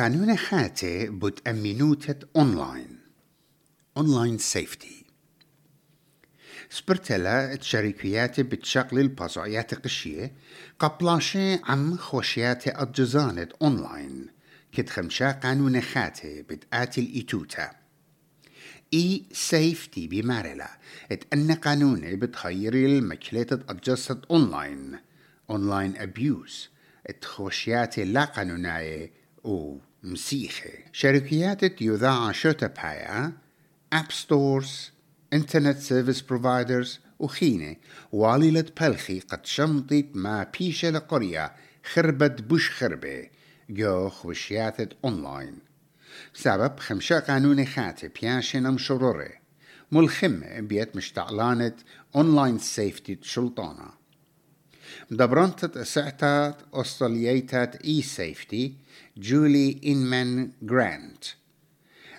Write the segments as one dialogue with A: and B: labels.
A: قانون خاتي بود أمينوتة أونلاين أونلاين سيفتي سبرتلا تشاركيات بتشغل البازعيات قشية قبلاشي عم خوشيات الجزانة أونلاين كد خمشا قانون خاتي بتآتي الإتوتة اي سيفتي بمارلا اتأن قانوني بتخيري المكلات اتجسد اونلاين اونلاين ابيوز تخوشياتي لا قانونية أو. مسيخة شركيات يذاع شوتا بايا اب ستورز انترنت سيرفيس بروفايدرز وخينة. واليلة بلخي قد شمطت ما بيشة لقرية خربت بوش خربة. جو خوشيات أونلاين. سبب خمشة قانون خاتي بياشن مشرورة ملخمة بيت مشتعلانة أونلاين سيفتي شلطانة. Da brontet setat e-safety Julie Inman Grant.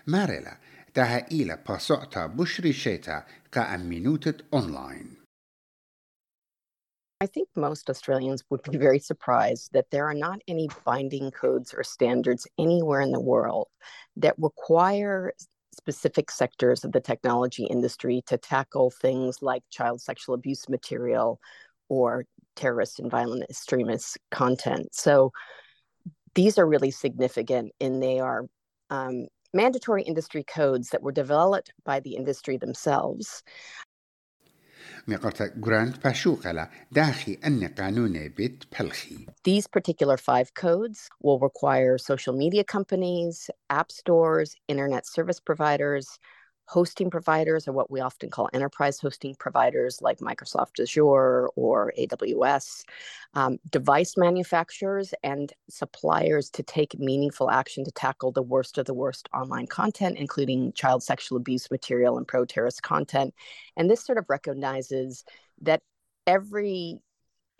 A: Marela taha ila pasota bushri sheta ka amminutet online.
B: I think most Australians would be very surprised that there are not any binding codes or standards anywhere in the world that require specific sectors of the technology industry to tackle things like child sexual abuse material or terrorist and violent extremist content. So these are really significant, and they are um, mandatory industry codes that were developed by the industry themselves. These particular five codes will require social media companies, app stores, internet service providers, hosting providers or what we often call enterprise hosting providers like Microsoft Azure or AWS, um, device manufacturers and suppliers to take meaningful action to tackle the worst of the worst online content, including child sexual abuse material and pro terrorist content. And this sort of recognizes that every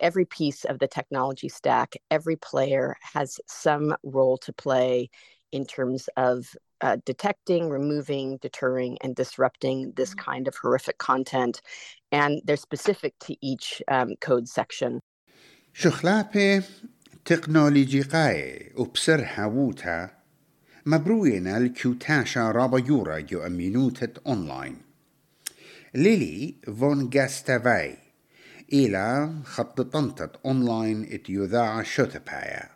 B: every piece of the technology stack, every player has some role to play in terms of uh, detecting, removing, deterring, and disrupting this mm-hmm. kind of horrific content. And they're specific to each um, code section.
A: شخلابة تكنولوجي قاي وبسر حاووتا مبروينا الكيوتاشا رابا يورا جو أمينوتة أونلاين ليلي فون جاستافاي إلى خط طنطة أونلاين اتيوذاع شوتبايا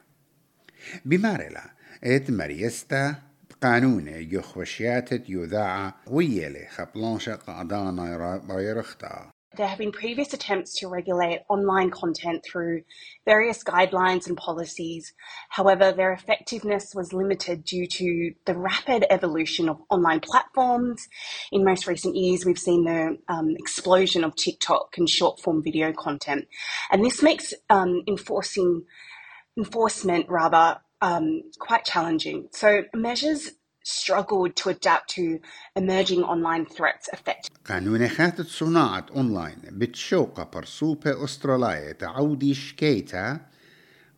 A: بمارلا ات مريستا قانون يخوشيات يذاع ويلي خبلانشا قعدانا بايرختا
C: There have been previous attempts to regulate online content through various guidelines and policies. However, their effectiveness was limited due to the rapid evolution of online platforms. In most recent years, we've seen the um, explosion of TikTok and short form video content. And this makes um, enforcing enforcement rather um, quite challenging. So measures struggled to adapt to emerging online threats effectively.
A: قانون خاتت صناعة أونلاين بتشوقة برسوبة أسترالية تعودي شكيتا.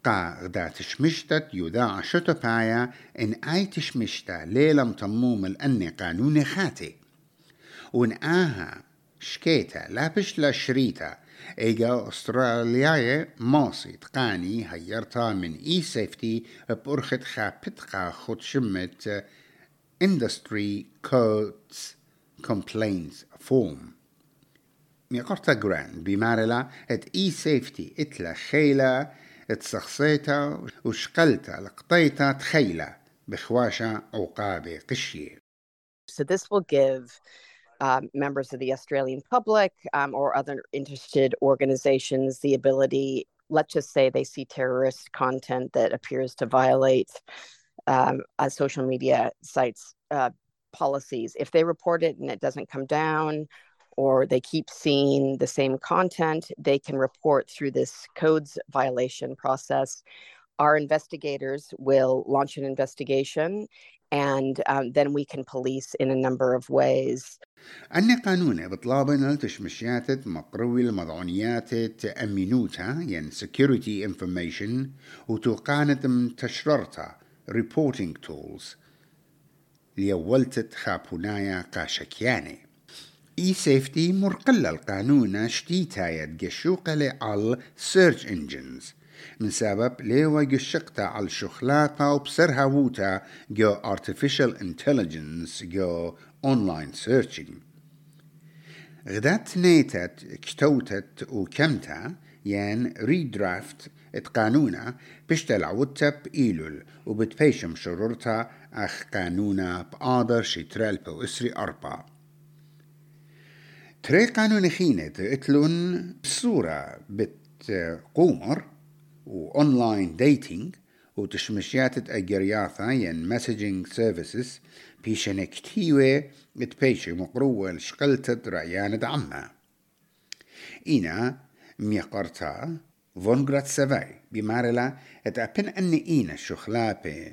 A: قا غدا تشمشتت يذاع شتبايا إن أي تشمشتا ليلم تموم الأني قانون خاتي وإن آها شكيتا لا بشلا شريتا ايجا أستراليا ماصي تقاني هيرتا من إي سيفتي بأرخت خابتقا خد شمت industry codes complaints form ميقرتا جراند بمارلا إت إي سيفتي إتلا خيلا اتسخصيتا وشقلتا لقطيتا تخيلا بخواشا عقابة قشية.
B: So this will give um, members of the Australian public um, or other interested organizations the ability, let's just say they see terrorist content that appears to violate um, a social media sites uh, policies. If they report it and it doesn't come down, or they keep seeing the same content, they can report through this codes violation process Our investigators will launch an investigation and um, then we can police in a number of ways.
A: أن قانون بطلابنا تشمشيات مقروي المضعونيات تأمينوتا ين security information وتوقانت تشررتا reporting tools ليولتت خابونايا قاشكياني اي سيفتي مرقلة القانون شتيتايا قشوقة على search engines من سبب ليوا جشقتا على شخلاتا وبسرها ووتا جو artificial intelligence جو online searching. غدات نيتت كتوتت وكمتا ين ريدرافت اتقانونا بشتل عودتا بإيلول وبتبيشم شرورتا أخ قانونا بآدر شترال بو أربا تري قانون خينة اتلون بصورة بتقومر وأونلاين ديتينج وتشمشيات أجرياثا ين مسجنج سيرفيسز بيشن كتيوة بتبيش مقروة الشقلتت رأيان دعمها. إينا ميقرتا فونغرات سافاي بمارلا اتأبن أن إينا شخلابي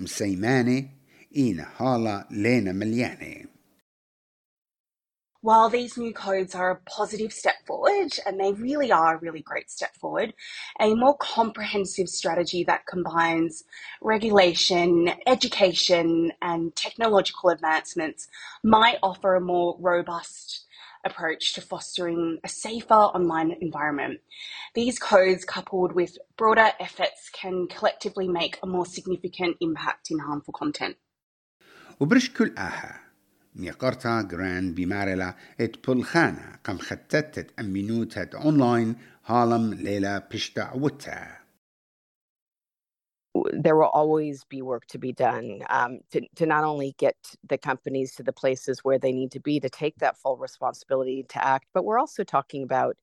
A: مسيماني إينا هالا لينا ملياني
C: while these new codes are a positive step forward, and they really are a really great step forward, a more comprehensive strategy that combines regulation, education, and technological advancements might offer a more robust approach to fostering a safer online environment. These codes, coupled with broader efforts, can collectively make a more significant impact in harmful content.
B: There will always be work to be done um, to, to not only get the companies to the places where they need to be to take that full responsibility to act, but we're also talking about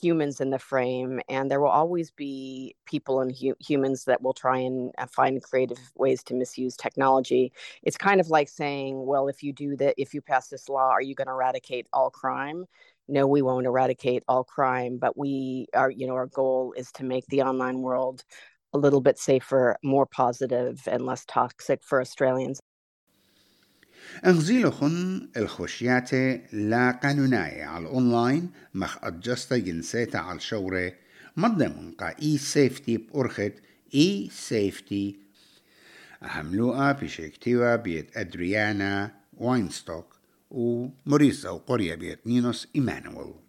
B: humans in the frame and there will always be people and hu- humans that will try and uh, find creative ways to misuse technology. It's kind of like saying well if you do that if you pass this law are you going to eradicate all crime? No we won't eradicate all crime but we are you know our goal is to make the online world a little bit safer more positive and less toxic for australians
A: انغزيلخن الخوشياتي لا قانوناية على الأونلاين مخ أدجستا جنسيتا على الشورة مضمن قا إي سيفتي بأرخت إي سيفتي أهملوها بشيكتيوا بيت أدريانا واينستوك وموريسا وقرية بيت نينوس إيمانويل.